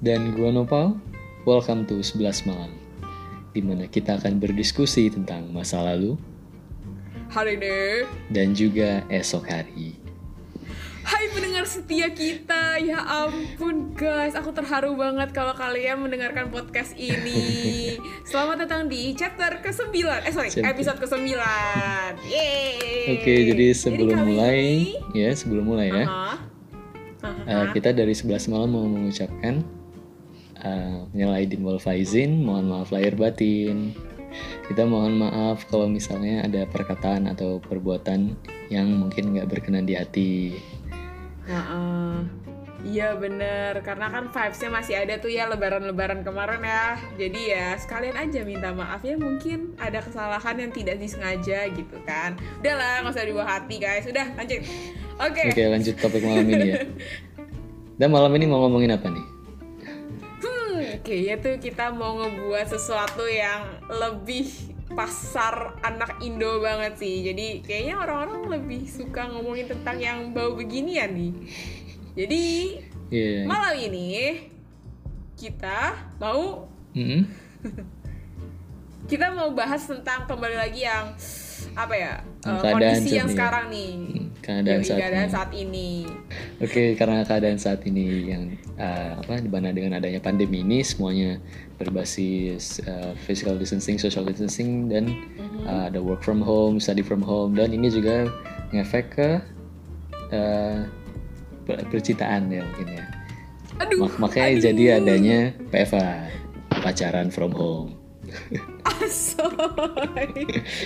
Dan gue Nopal, welcome to 11 Malam di mana kita akan berdiskusi tentang masa lalu hari ini dan juga esok hari. Hai pendengar setia kita, ya ampun guys, aku terharu banget kalau kalian mendengarkan podcast ini. Selamat datang di chapter ke-9, eh sorry, Chapter. episode ke-9 Yeay Oke, jadi sebelum kali mulai, ini- ya sebelum mulai ya, Aha. eh, Aha. kita dari 11 Malam mau mengucapkan uh, menyala Aidin wal faizin, mohon maaf lahir batin. Kita mohon maaf kalau misalnya ada perkataan atau perbuatan yang mungkin nggak berkenan di hati. Heeh. Iya bener, karena kan vibes-nya masih ada tuh ya lebaran-lebaran kemarin ya Jadi ya sekalian aja minta maaf ya mungkin ada kesalahan yang tidak disengaja gitu kan Udahlah nggak usah dibawa hati guys, udah lanjut Oke, Oke, lanjut topik malam ini ya. Dan malam ini mau ngomongin apa nih? Hmm, kayaknya tuh kita mau ngebuat sesuatu yang lebih pasar anak Indo banget sih Jadi kayaknya orang-orang lebih suka ngomongin tentang yang bau beginian nih Jadi Iya. malam ini kita mau Mm-mm. kita mau bahas tentang kembali lagi yang apa ya Keadaan kondisi yang sekarang nih Hmm, keadaan saat keadaan ini. saat ini Oke, karena keadaan saat ini yang uh, apa di mana dengan adanya pandemi ini semuanya berbasis uh, physical distancing, social distancing dan Mhm. uh, ada work from home, study from home dan ini juga ngefek ke uh, per- percintaan ya mungkin ya. aduh Mak- makanya aduh. jadi adanya PFA, pacaran from home. Asoy.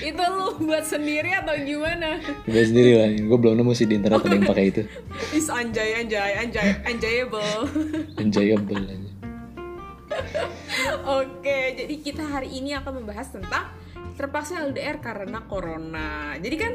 itu lu buat sendiri atau gimana Gue sendiri lah, gue belum nemu sih di internet ada yang pakai itu. is anjay anjay anjay enjoyable Enjoyable aja. oke jadi kita hari ini akan membahas tentang terpaksa LDR karena corona. Jadi kan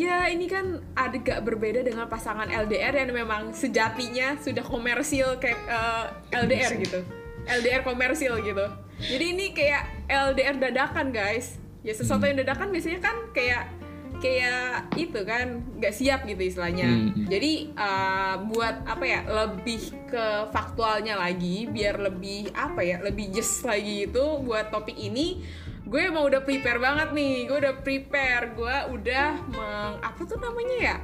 ya ini kan agak berbeda dengan pasangan LDR yang memang sejatinya sudah komersil kayak eh, LDR gitu. LDR komersil gitu. Jadi ini kayak LDR dadakan guys. Ya sesuatu yang dadakan biasanya kan kayak kayak itu kan nggak siap gitu istilahnya. Hmm. Jadi eh, buat apa ya lebih ke faktualnya lagi biar lebih apa ya lebih just lagi itu buat topik ini gue emang udah prepare banget nih gue udah prepare gue udah meng apa tuh namanya ya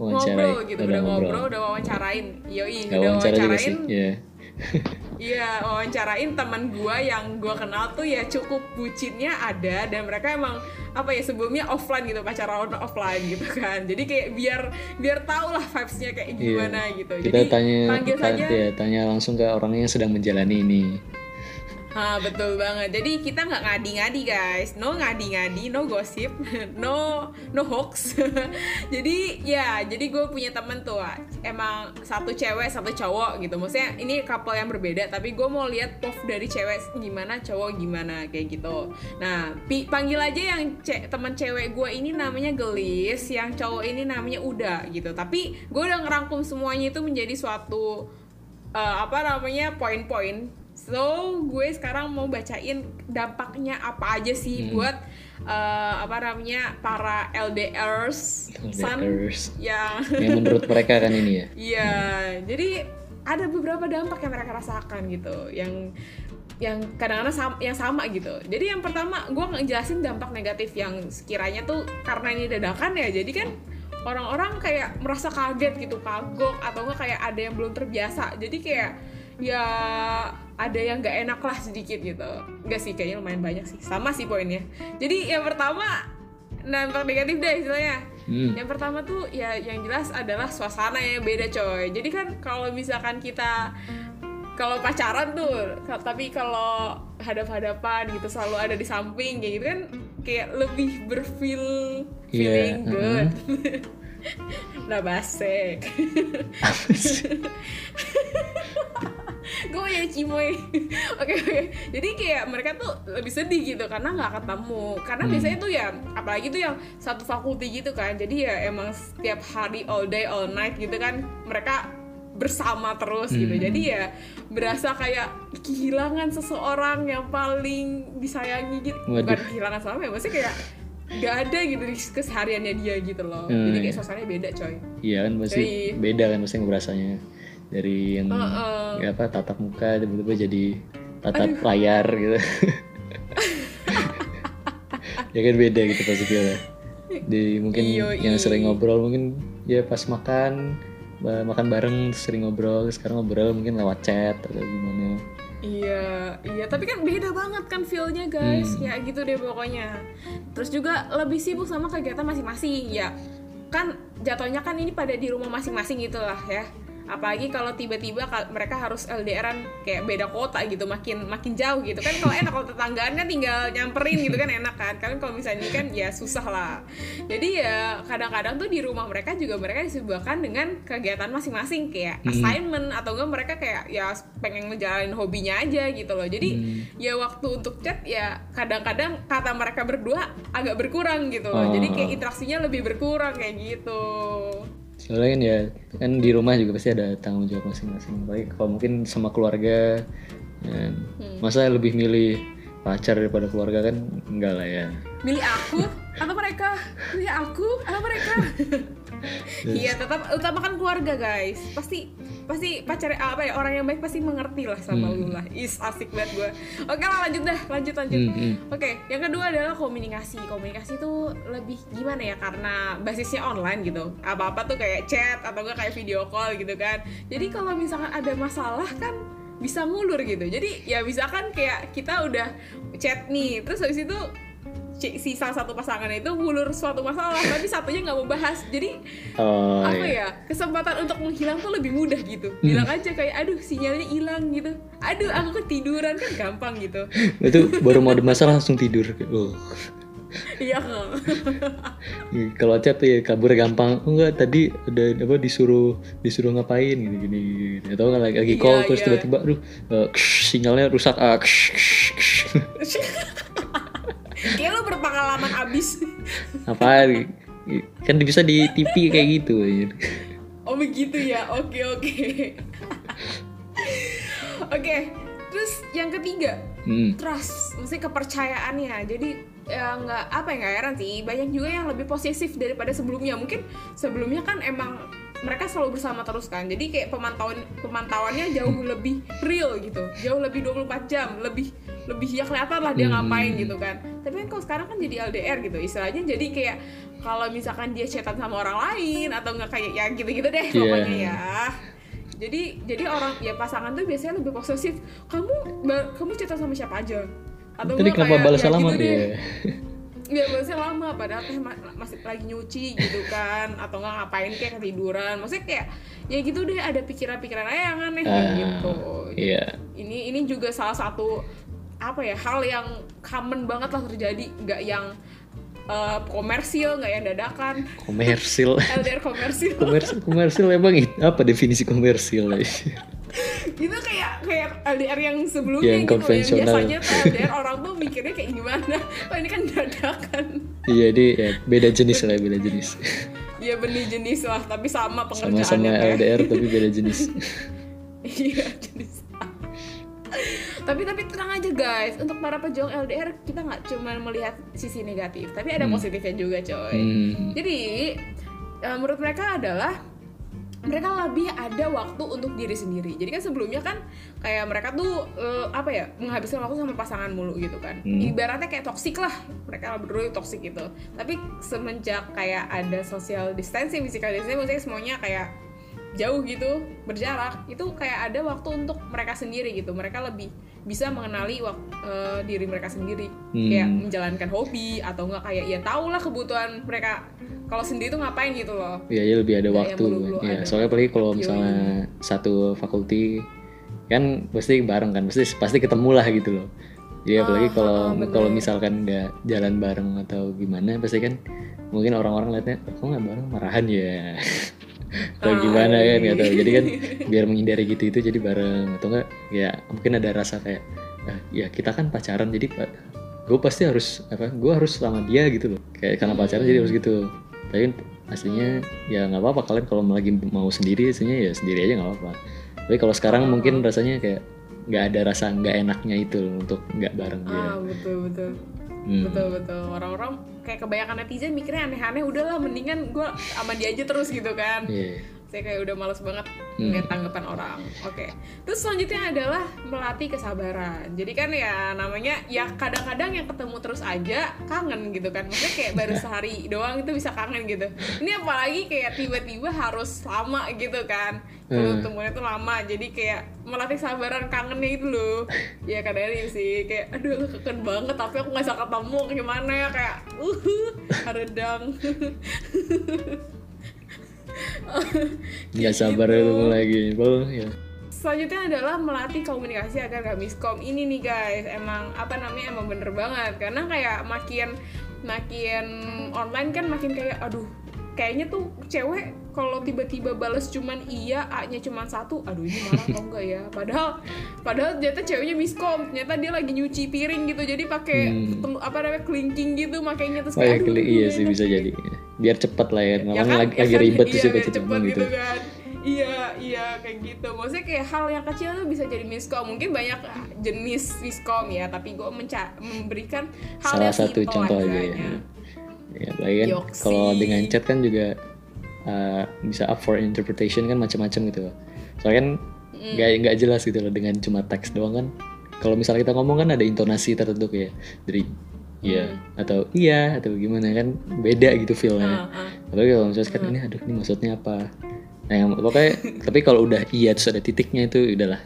Wawancarai, ngobrol gitu udah udah ngobrol. ngobrol udah wawancarain yoi Gak udah wawancarain Iya. Iya, wawancarain teman gua yang gua kenal tuh ya cukup bucinnya ada dan mereka emang apa ya sebelumnya offline gitu pacaran offline gitu kan. Jadi kayak biar biar tau lah vibesnya kayak Iya. gimana gitu. Kita Jadi tanya panggil saja. ya, tanya langsung ke orang yang sedang menjalani ini. Ha betul banget. Jadi kita nggak ngadi-ngadi guys, no ngadi-ngadi, no gosip, no no hoax. jadi ya, jadi gue punya temen tuh, emang satu cewek satu cowok gitu. Maksudnya ini couple yang berbeda, tapi gue mau lihat pov dari cewek gimana, cowok gimana kayak gitu. Nah, pi- panggil aja yang ce- teman cewek gue ini namanya Gelis, yang cowok ini namanya Uda gitu. Tapi gue udah ngerangkum semuanya itu menjadi suatu eh, apa namanya poin-poin. So gue sekarang mau bacain dampaknya apa aja sih Hmm. buat eh, apa namanya para LDRs, LDRs. yang Yang menurut mereka kan ini ya. Iya, jadi ada beberapa dampak yang mereka rasakan gitu, yang yang kadang-kadang sama, yang sama gitu. Jadi yang pertama, gue ngejelasin dampak negatif yang sekiranya tuh karena ini dadakan ya, jadi kan orang-orang kayak merasa kaget gitu, kagok atau enggak kayak ada yang belum terbiasa. Jadi kayak ya ada yang nggak enak lah sedikit gitu. Enggak sih, kayaknya lumayan banyak sih. Sama sih poinnya. Jadi yang pertama dampak negatif deh istilahnya. Hmm. Yang pertama tuh ya yang jelas adalah suasana yang beda coy. Jadi kan kalau misalkan kita kalau pacaran tuh, tapi kalau hadap-hadapan gitu selalu ada di samping kayak gitu kan kayak lebih berfeel feeling uh-uh. good. nah basek. gue ya cimoy. Oke oke. Jadi kayak mereka tuh lebih sedih gitu karena nggak ketemu. Karena Hmm. biasanya tuh ya apalagi tuh yang satu fakulti gitu kan. Jadi ya emang setiap hari all day all night gitu kan mereka bersama terus gitu. Hmm. jadi ya berasa kayak kehilangan seseorang yang paling disayangi gitu. Bukan Waduh. kehilangan sama ya maksudnya kayak gak ada gitu di kesehariannya dia gitu loh. Hmm, jadi kayak suasananya beda coy. Iya kan pasti beda kan pasti ngerasanya. Dari yang Heeh. ya apa tatap muka tiba-tiba jadi tatap layar gitu ya kan beda gitu pasti ya di mungkin yang sering ngobrol mungkin ya pas makan makan bareng sering ngobrol sekarang ngobrol mungkin lewat chat atau gimana Iya, iya, tapi kan beda banget kan feel-nya guys. Hmm. Ya gitu deh pokoknya. Terus juga lebih sibuk sama kegiatan masing-masing ya. Kan jatuhnya kan ini pada di rumah masing-masing gitu lah ya. Apalagi kalau tiba-tiba ka- mereka harus LDRan kayak beda kota gitu, makin makin jauh gitu kan. Kalau enak kalau tetanggaan kan tinggal nyamperin gitu kan enak kan. Kalian kalau misalnya kan ya susah lah. Jadi ya kadang-kadang tuh di rumah mereka juga mereka disibukkan dengan kegiatan masing-masing kayak Hmm. assignment atau enggak mereka kayak ya pengen ngejalanin hobinya aja gitu loh jadi Hmm. ya waktu untuk chat ya kadang-kadang kata mereka berdua agak berkurang gitu loh Oh. jadi kayak interaksinya lebih berkurang kayak gitu soalnya kan ya kan di rumah juga pasti ada tanggung jawab masing-masing. Baik kalau mungkin sama keluarga ya, masa lebih milih pacar daripada keluarga kan enggak lah ya milih aku atau mereka milih aku atau mereka iya tetap utamakan keluarga guys pasti pasti pacar apa ya orang yang baik pasti mengerti lah sama lu lah is asik banget gue oke lah lanjut dah lanjut lanjut Hmm, hmm. Oke, yang kedua adalah komunikasi. Komunikasi tuh lebih gimana ya? Karena basisnya online gitu. Apa-apa tuh kayak chat atau enggak kayak video call gitu kan. Jadi kalau misalkan ada masalah kan bisa ngulur gitu. Jadi ya misalkan kayak kita udah chat nih, terus habis itu si salah satu pasangan itu ngulur suatu masalah, tapi satunya nggak mau bahas. Jadi oh apa iya. ya kesempatan untuk menghilang tuh lebih mudah gitu bilang aja kayak aduh sinyalnya hilang gitu aduh aku ketiduran kan gampang gitu itu baru mau ada masalah langsung tidur oh. iya kalau chat tuh ya kabur gampang oh, enggak tadi ada apa disuruh disuruh ngapain gini gini, gini. atau nggak lagi, lagi call Iya, terus iya. tiba-tiba aduh eh, ksh, sinyalnya rusak ah, ksh, ksh, ksh. berpengalaman abis. Apa kan bisa di TV kayak gitu oh begitu ya? Oke oke. Oke terus yang ketiga. Hmm. trust mesti kepercayaannya. Jadi ya nggak apa ya nggak heran sih. Banyak juga yang lebih posesif daripada sebelumnya. Mungkin sebelumnya kan emang mereka selalu bersama terus kan. Jadi kayak pemantauan pemantauannya jauh lebih real gitu. Jauh lebih 24 jam. Lebih lebih ya kelihatan lah dia Hmm. ngapain gitu kan. Tapi kan kalau sekarang kan jadi LDR gitu. Istilahnya jadi kayak kalau misalkan dia chatan sama orang lain atau nggak kayak ya gitu-gitu deh Iya. pokoknya ya. Jadi jadi orang ya pasangan tuh biasanya lebih posesif. Kamu kamu cerita sama siapa aja? Atau Tadi enggak kenapa kayak, balasnya ya lama gitu dia? deh. ya balasnya lama padahal teh ma- masih lagi nyuci gitu kan atau nggak ngapain kayak ketiduran maksudnya kayak ya gitu deh ada pikiran-pikiran aja yang aneh Ah, gitu Iya. ini ini juga salah satu apa ya hal yang common banget lah terjadi nggak yang eh, komersil nggak yang dadakan Komersil. LDR komersil komersil komersil emang apa definisi komersil LDR yang sebelumnya Yang gitu konvensional. yang biasanya tuh LDR orang tuh mikirnya kayak gimana? Oh ini kan dadakan. Iya jadi ya, beda jenis lah beda jenis. Ya benih jenis lah tapi sama pengerjaannya sama-sama. LDR tapi beda jenis. Iya jenis tapi tapi tenang aja guys. Untuk para pejuang LDR kita nggak cuma melihat sisi negatif tapi ada Hmm. positifnya juga coy. Hmm. jadi eh, menurut mereka adalah mereka lebih ada waktu untuk diri sendiri. Jadi kan sebelumnya kan kayak mereka tuh eh, apa ya menghabiskan waktu sama pasangan mulu gitu kan. Hmm. Ibaratnya kayak toksik lah. Mereka berdua toksik gitu. Tapi semenjak kayak ada social distancing, physical distancing, maksudnya semuanya kayak jauh gitu berjarak itu kayak ada waktu untuk mereka sendiri gitu mereka lebih bisa mengenali eh, diri mereka sendiri Hmm. kayak menjalankan hobi atau enggak kayak ya tau lah kebutuhan mereka kalau sendiri tuh ngapain gitu loh Iya, ya lebih ada waktu. melulu Ya, ada. soalnya apalagi kalau Yoi. misalnya satu fakulti kan pasti bareng kan, pasti pasti ketemu lah gitu loh. Jadi Ah, apalagi ah, kalau ah, bener. kalau misalkan nggak jalan bareng atau gimana, pasti kan mungkin orang-orang liatnya, kok nggak bareng marahan ya. atau Ah, gimana kan iya. nggak tahu. Jadi kan biar menghindari gitu itu jadi bareng atau enggak ya mungkin ada rasa kayak ah, ya kita kan pacaran jadi gue pasti harus apa gue harus sama dia gitu loh kayak karena pacaran jadi harus gitu tapi aslinya ya nggak apa-apa. Kalian kalau lagi mau sendiri aslinya ya sendiri aja nggak apa-apa. Tapi kalau sekarang mungkin rasanya kayak nggak ada rasa nggak enaknya itu loh untuk nggak bareng dia. Ah betul betul. Hmm. betul betul. Orang-orang kayak kebanyakan netizen mikirnya aneh-aneh udahlah mendingan gue sama dia aja terus gitu kan. Iya. Saya kayak udah males banget Hmm. ngeliat tanggapan orang. Oke. Terus selanjutnya adalah melatih kesabaran. Jadi kan ya namanya ya kadang-kadang yang ketemu terus aja kangen gitu kan. Maksudnya kayak baru sehari doang itu bisa kangen gitu. Ini apalagi kayak tiba-tiba harus lama gitu kan. Kalau Hmm. temunya tuh lama jadi kayak melatih kesabaran kangennya itu loh. Ya kadang-kadang sih kayak aduh kangen banget tapi aku nggak bisa ketemu gimana ya? Kayak uh haredang nggak sabar ketemu lagi. Well, ya. Selanjutnya adalah melatih komunikasi agar gak miskom. Ini nih guys emang apa namanya emang bener banget. Karena kayak makin makin online kan makin kayak aduh kayaknya tuh cewek kalau tiba-tiba bales cuman iya A-nya cuman satu aduh ini marah atau enggak ya? Padahal padahal ternyata ceweknya miskom. Ternyata dia lagi nyuci piring gitu jadi pakai Hmm. apa namanya kelingking gitu makanya terus oh ya kayak, aduh, iya nggak sih bisa gitu. jadi biar cepat lah ya Ya kan? lagi, Ya lagi kan? ribet iya, terus juga biar cepet cepet gitu. kan. Iya iya kayak gitu. Maksudnya kayak hal yang kecil tuh bisa jadi miskom. Mungkin banyak jenis miskom ya tapi gue memberikan hal salah yang satu contoh aja ya. ya apalagi kan kalau dengan chat kan juga uh, bisa up for interpretation kan macam-macam gitu. Loh soalnya kan nggak nggak jelas gitu loh dengan cuma teks doang kan. Kalau misalnya kita ngomong kan ada intonasi tertentu kayak dari iya. Atau iya atau gimana kan beda gitu feelnya. Ah, ah. apalagi kalau misalnya kan ini aduh ini maksudnya apa? Nah yang pokoknya tapi kalau udah iya terus ada titiknya itu udahlah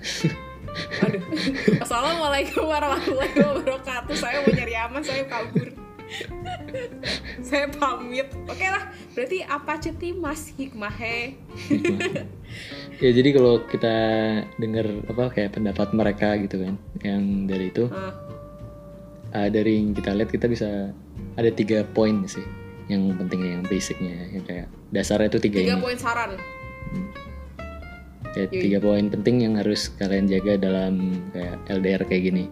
aduh. Assalamualaikum warahmatullahi wabarakatuh. Saya mau nyari aman saya kabur. Saya pamit. Oke lah berarti apa cuti mas? Hikmahe ya jadi kalau kita dengar apa kayak pendapat mereka gitu kan yang dari itu uh, dari yang kita lihat kita bisa ada tiga poin sih yang pentingnya yang basicnya yang kayak dasarnya itu tiga, tiga ini. poin saran. Kayak Yoi. tiga poin penting yang harus kalian jaga dalam kayak LDR kayak gini.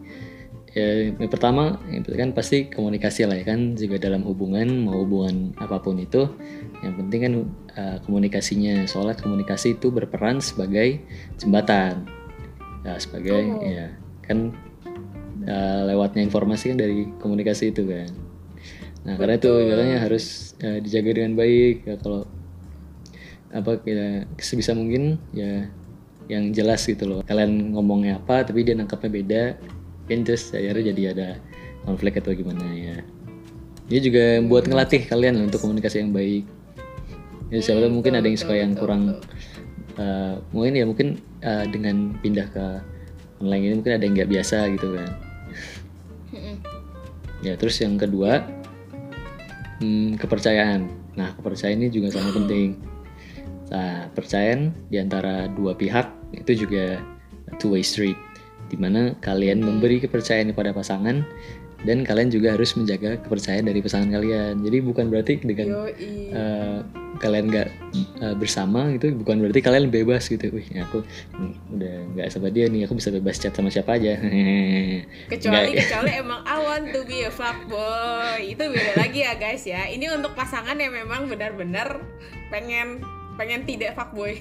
Ya, yang pertama itu kan pasti komunikasi lah ya kan juga dalam hubungan mau hubungan apa pun itu. Yang penting kan uh, komunikasinya soalnya komunikasi itu berperan sebagai jembatan. Nah, sebagai Oh. ya kan uh, lewatnya informasi kan dari komunikasi itu kan. Nah karena itu makanya harus uh, dijaga dengan baik. Ya kalau apa ya sebisa mungkin ya yang jelas gitu loh. Kalian ngomongnya apa tapi dia nangkapnya beda. Kan terus akhirnya jadi ada konflik atau gimana ya. Dia juga buat ngelatih kalian untuk komunikasi yang baik. Ya siapa tahu mungkin ada yang suka yang kurang uh, mungkin ya mungkin uh, dengan pindah ke online ini mungkin ada yang nggak biasa gitu kan. Ya terus yang kedua hmm, kepercayaan. Nah kepercayaan ini juga sangat penting. Nah percayaan di antara dua pihak itu juga two way street di mana kalian memberi kepercayaan kepada pasangan dan kalian juga harus menjaga kepercayaan dari pasangan kalian. Jadi bukan berarti dengan Yoi. eh, kalian nggak eh, bersama gitu bukan berarti kalian bebas gitu. Wih aku hmm, udah nggak sama dia nih aku bisa bebas chat sama siapa aja. Kecuali Nggak. kecuali emang I want to be a fuckboy. Itu beda lagi ya guys ya. Ini untuk pasangan yang memang benar-benar pengen pengen tidak fuckboy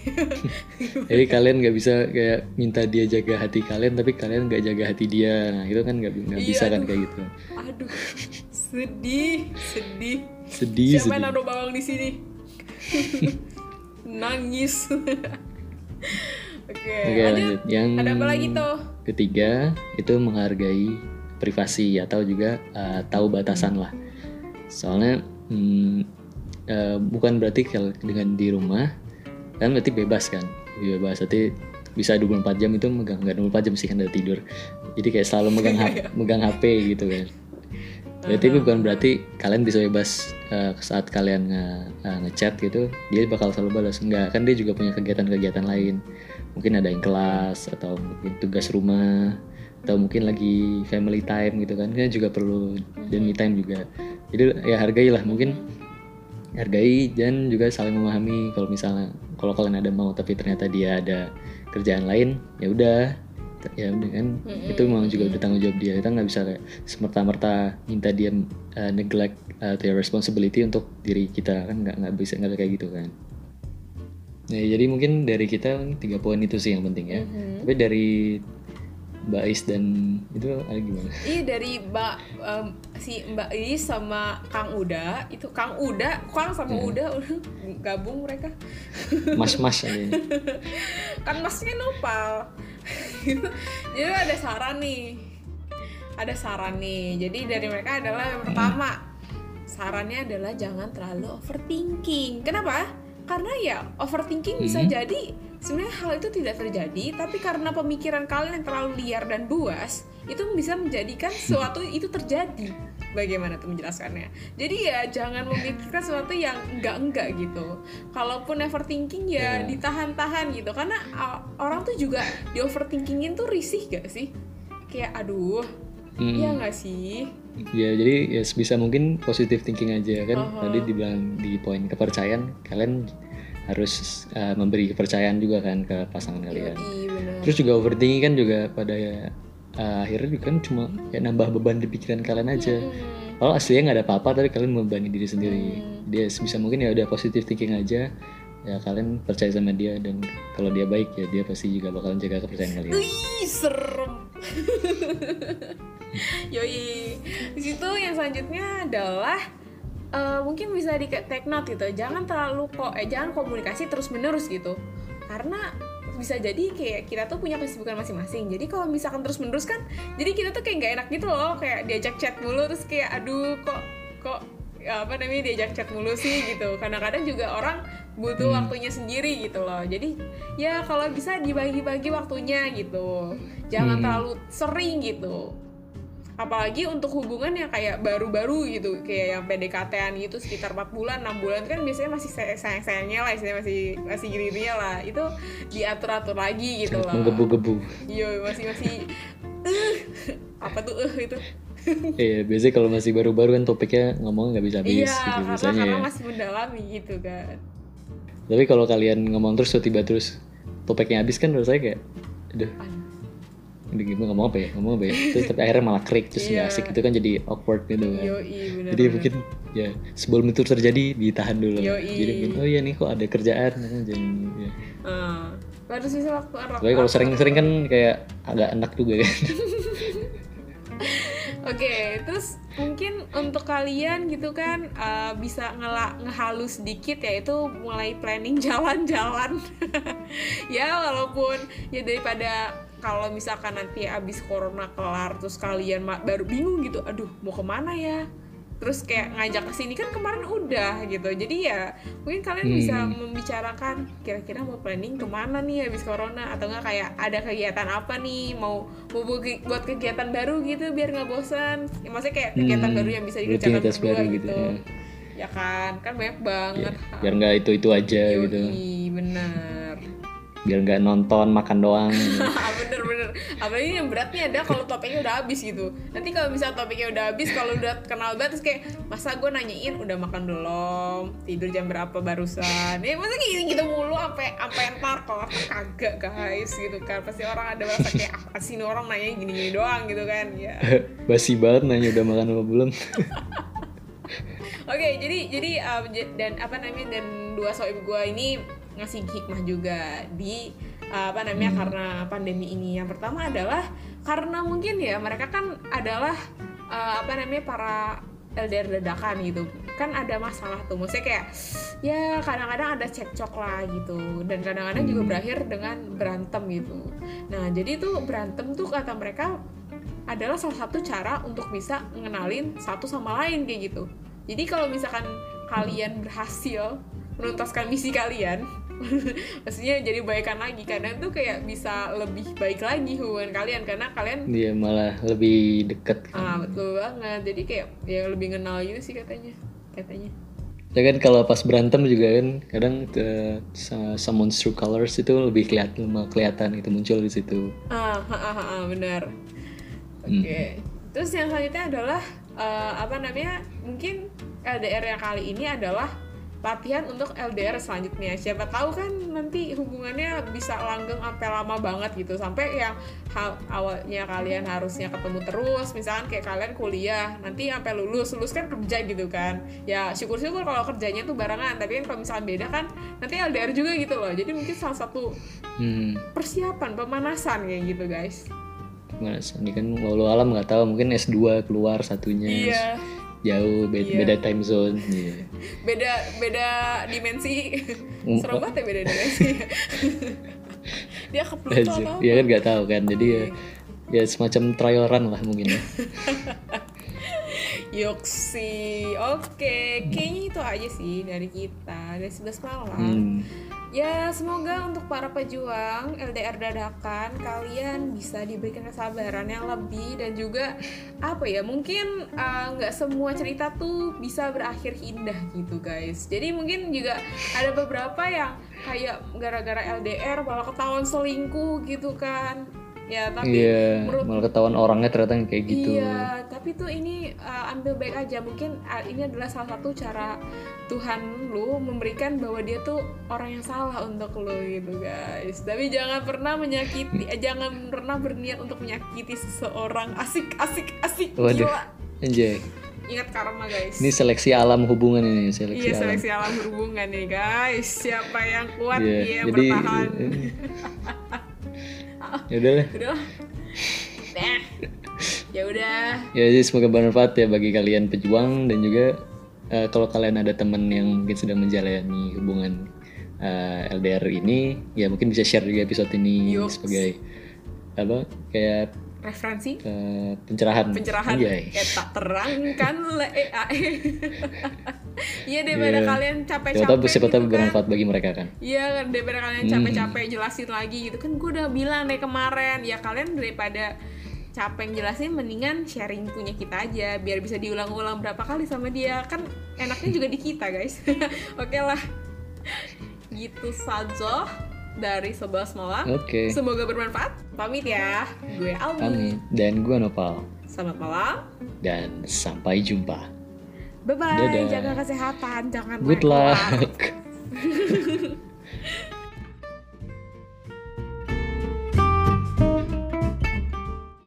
Jadi kalian nggak bisa kayak minta dia jaga hati kalian, tapi kalian nggak jaga hati dia. Nah itu kan nggak Iya, bisa kan aduh. kayak gitu. aduh sedih sedih Sedih siapa yang naruh bawang di sini nangis oke Oke lanjut lanjut. Yang ada apa lagi tuh ketiga itu menghargai privasi atau juga uh, tahu batasan lah. Soalnya hmm, uh, bukan berarti kalau dengan di rumah kan berarti bebas kan, bebas berarti bisa 24 jam itu megang nggak 24 jam sih kan udah tidur. Jadi kayak selalu megang H- megang HP gitu kan. Berarti itu bukan berarti kalian bisa bebas uh, saat kalian nge, uh, ngechat gitu, dia bakal selalu balas. Enggak, kan dia juga punya kegiatan-kegiatan lain. Mungkin ada yang kelas atau mungkin tugas rumah atau mungkin lagi family time gitu kan. Kan juga perlu dan me time juga. Jadi ya hargailah mungkin hargai dan juga saling memahami kalau misalnya kalau kalian ada mau tapi ternyata dia ada kerjaan lain ya udah. Ya udah kan itu memang juga udah tanggung jawab dia. Kita nggak bisa kayak semerta-merta minta dia uh, neglect uh, their responsibility untuk diri kita. Kan nggak nggak bisa nggak kayak gitu kan. Nah jadi mungkin dari kita tiga poin itu sih yang penting ya. Mhm. tapi dari Mbak dan itu ada gimana Iya dari Mbak em, si Mbak Iis sama Kang Uda itu Kang Uda, Kang sama Hmm. Uda gabung mereka. mas mas ini Kan masnya nopal. Jadi ada saran nih. Ada saran nih. Jadi dari mereka adalah yang pertama sarannya adalah jangan terlalu overthinking. Kenapa? Karena ya overthinking bisa Hmm. jadi sebenarnya hal itu tidak terjadi, tapi karena pemikiran kalian yang terlalu liar dan buas, itu bisa menjadikan sesuatu itu terjadi. Bagaimana tuh menjelaskannya? Jadi ya jangan memikirkan sesuatu yang enggak-enggak gitu. Kalaupun overthinking ya Ya. ditahan-tahan gitu. Karena orang tuh juga di overthinkingin tuh risih gak sih? Kayak aduh, Hmm. iya nggak sih? Ya jadi ya sebisa mungkin positive thinking aja kan Aha. tadi dibilang di poin kepercayaan kalian harus uh, memberi kepercayaan juga kan ke pasangan kalian Iya bener. terus juga overthinking kan juga pada uh, akhirnya juga kan cuma kayak nambah beban di pikiran kalian aja Hmm. kalau aslinya nggak ada apa-apa tapi kalian membebani diri sendiri Hmm. dia sebisa mungkin ya udah positive thinking aja ya kalian percaya sama dia dan kalau dia baik ya dia pasti juga bakalan jaga kepercayaan kalian Wih, serem. Yoi. Di situ yang selanjutnya adalah eh, mungkin bisa di take note gitu. Jangan terlalu kok eh jangan komunikasi terus-menerus gitu. Karena bisa jadi kayak kita tuh punya kesibukan masing-masing. Jadi kalau misalkan terus-menerus kan jadi kita tuh kayak nggak enak gitu loh, kayak diajak chat mulu terus kayak aduh kok kok apa namanya diajak chat mulu sih gitu. Kadang-kadang juga orang butuh Hmm. waktunya sendiri gitu loh. Jadi ya kalau bisa dibagi-bagi waktunya gitu. Jangan Hmm. terlalu sering gitu. Apalagi untuk hubungan yang kayak baru-baru gitu, kayak yang PDKT-an gitu sekitar 4 bulan, 6 bulan kan biasanya masih say- sayang-sayangnya lah, istilahnya masih masih gini lah. Itu diatur-atur lagi gitu loh. menggebu-gebu Iya, masih masih eh apa tuh eh itu? Iya, biasanya kalau masih baru-baru kan topiknya ngomong nggak bisa habis Iya, gitu karena biasanya karena ya. masih mendalami gitu kan. Tapi kalau kalian ngomong terus tiba terus topiknya habis kan menurut saya kayak aduh udah gimana ngomong apa ya ngomong apa ya terus tapi akhirnya malah krik terus nggak Iya. asik itu kan jadi awkward gitu kan Yoi, bener jadi mungkin ya sebelum itu terjadi ditahan dulu Yoi. jadi mungkin oh iya nih kok ada kerjaan jadi ya. Ah, harus bisa waktu tapi kalau sering-sering kan kayak agak enak juga kan Oke, terus mungkin untuk kalian gitu kan uh, bisa ngela ngehalus sedikit yaitu mulai planning jalan-jalan. ya walaupun ya daripada kalau misalkan nanti abis corona kelar terus kalian baru bingung gitu, aduh mau ke mana ya? Terus kayak ngajak ke sini kan kemarin udah gitu. Jadi ya mungkin kalian Hmm. bisa membicarakan kira-kira mau planning ke mana nih habis corona atau enggak kayak ada kegiatan apa nih mau mau buat ke- buat kegiatan baru gitu biar nggak bosan ya, maksudnya kayak kegiatan Hmm, baru yang bisa dikerjakan rutinitas berdua baru gitu, gitu, ya. ya kan? Kan banyak banget. Biar nggak itu itu aja Yoi, gitu bener biar nggak nonton makan doang. Bener bener. Apalagi yang beratnya ada kalau topiknya udah habis gitu. Nanti kalau misalnya topiknya udah habis kalau udah kenal banget terus kayak masa gue nanyain udah makan belum? Tidur jam berapa barusan? Ya masa kayak gitu, gitu mulu sampai sampai ntar kalau kagak guys gitu kan. Pasti orang ada merasa kayak apa sih orang nanya gini gini doang gitu kan ya. Basi banget nanya udah makan apa belum. Oke, jadi jadi um, j- dan apa namanya dan dua soib gue ini ngasih hikmah juga di uh, apa namanya karena pandemi ini. Yang pertama adalah karena mungkin ya mereka kan adalah uh, apa namanya para LDR dadakan gitu kan ada masalah tuh maksudnya kayak ya kadang-kadang ada cekcok lah gitu dan kadang-kadang juga Hmm. berakhir dengan berantem gitu nah jadi tuh berantem tuh kata mereka adalah salah satu cara untuk bisa ngenalin satu sama lain kayak gitu. Jadi kalau misalkan kalian berhasil menuntaskan misi kalian, maksudnya jadi baikan lagi kadang tuh kayak bisa lebih baik lagi hubungan kalian karena kalian dia malah lebih deket ah betul banget. Jadi kayak ya lebih kenal gitu sih katanya. Katanya. Ya kan kalau pas berantem juga kan kadang uh, sa- someone's true colors itu lebih kelihatan kelihatan itu muncul di situ. Ah, ha, ha, ha, benar. Oke. Terus yang selanjutnya adalah eh, apa namanya? Mungkin LDR yang kali ini adalah latihan untuk LDR selanjutnya. Siapa tahu kan nanti hubungannya bisa langgeng sampai lama banget gitu. Sampai yang hal awalnya kalian harusnya ketemu terus, misalkan kayak kalian kuliah, nanti sampai lulus, lulus kan kerja gitu kan. Ya syukur-syukur kalau kerjanya tuh barengan, tapi kan kalau misalkan beda kan nanti LDR juga gitu loh. Jadi mungkin salah satu Hmm, persiapan pemanasan kayak gitu guys gimana Sony kan walau alam nggak tahu mungkin S2 keluar satunya Iya. Jauh beda, Iya. beda time zone iya. Beda beda dimensi. Mm, Serem banget ya beda dimensi. Dia ke Pluto Anjir. atau ya apa? kan nggak tahu kan jadi ya ya semacam trial run lah mungkin ya Yoksi. Oke, kayaknya itu aja sih dari kita dari 11 malam. hmm. Ya, semoga untuk para pejuang LDR dadakan kalian bisa diberikan kesabaran yang lebih dan juga apa ya mungkin uh, nggak semua cerita tuh bisa berakhir indah gitu guys. Jadi mungkin juga ada beberapa yang kayak gara-gara LDR malah ketahuan selingkuh gitu kan. Ya tapi Iya, menurut malah ketahuan orangnya ternyata yang kayak gitu Iya, tapi tuh ini uh, ambil baik aja. Mungkin uh, ini adalah salah satu cara Tuhan lu memberikan bahwa dia tuh orang yang salah untuk lu gitu, guys. Tapi jangan pernah menyakiti, eh, jangan pernah berniat untuk menyakiti seseorang. Asik, asik, asik. Waduh. Gila. anjay Ingat karma, guys. ini seleksi alam hubungan ini seleksi iya, alam seleksi alam berhubungan nih, guys. Siapa yang kuat Iya, dia jadi bertahan. ya udah lah Udah. Nah. Ya udah. ya jadi semoga bermanfaat ya bagi kalian pejuang dan juga eh, kalau kalian ada teman yang mungkin sedang menjalani hubungan eh, LDR ini ya mungkin bisa share juga episode ini Yups. sebagai apa kayak Referensi eh, pencerahan pencerahan eh tak terangkan le. iya daripada Iya. kalian siapa capek-capek tahu siapa tahu gitu kan. bermanfaat bagi mereka kan. Iya kan daripada kalian Hmm. capek-capek jelasin lagi gitu. Kan gue udah bilang deh kemarin ya kalian daripada capek jelasin mendingan sharing punya kita aja biar bisa diulang-ulang berapa kali sama dia. Kan enaknya juga di kita guys. Oke lah. Gitu saja dari 11 malam. Oke. Semoga bermanfaat. Pamit ya. Gue Almi pamit. Dan gua Nopal. Selamat malam. Dan sampai jumpa Bye bye. Dadah. Jaga kesehatan, jangan Good luck.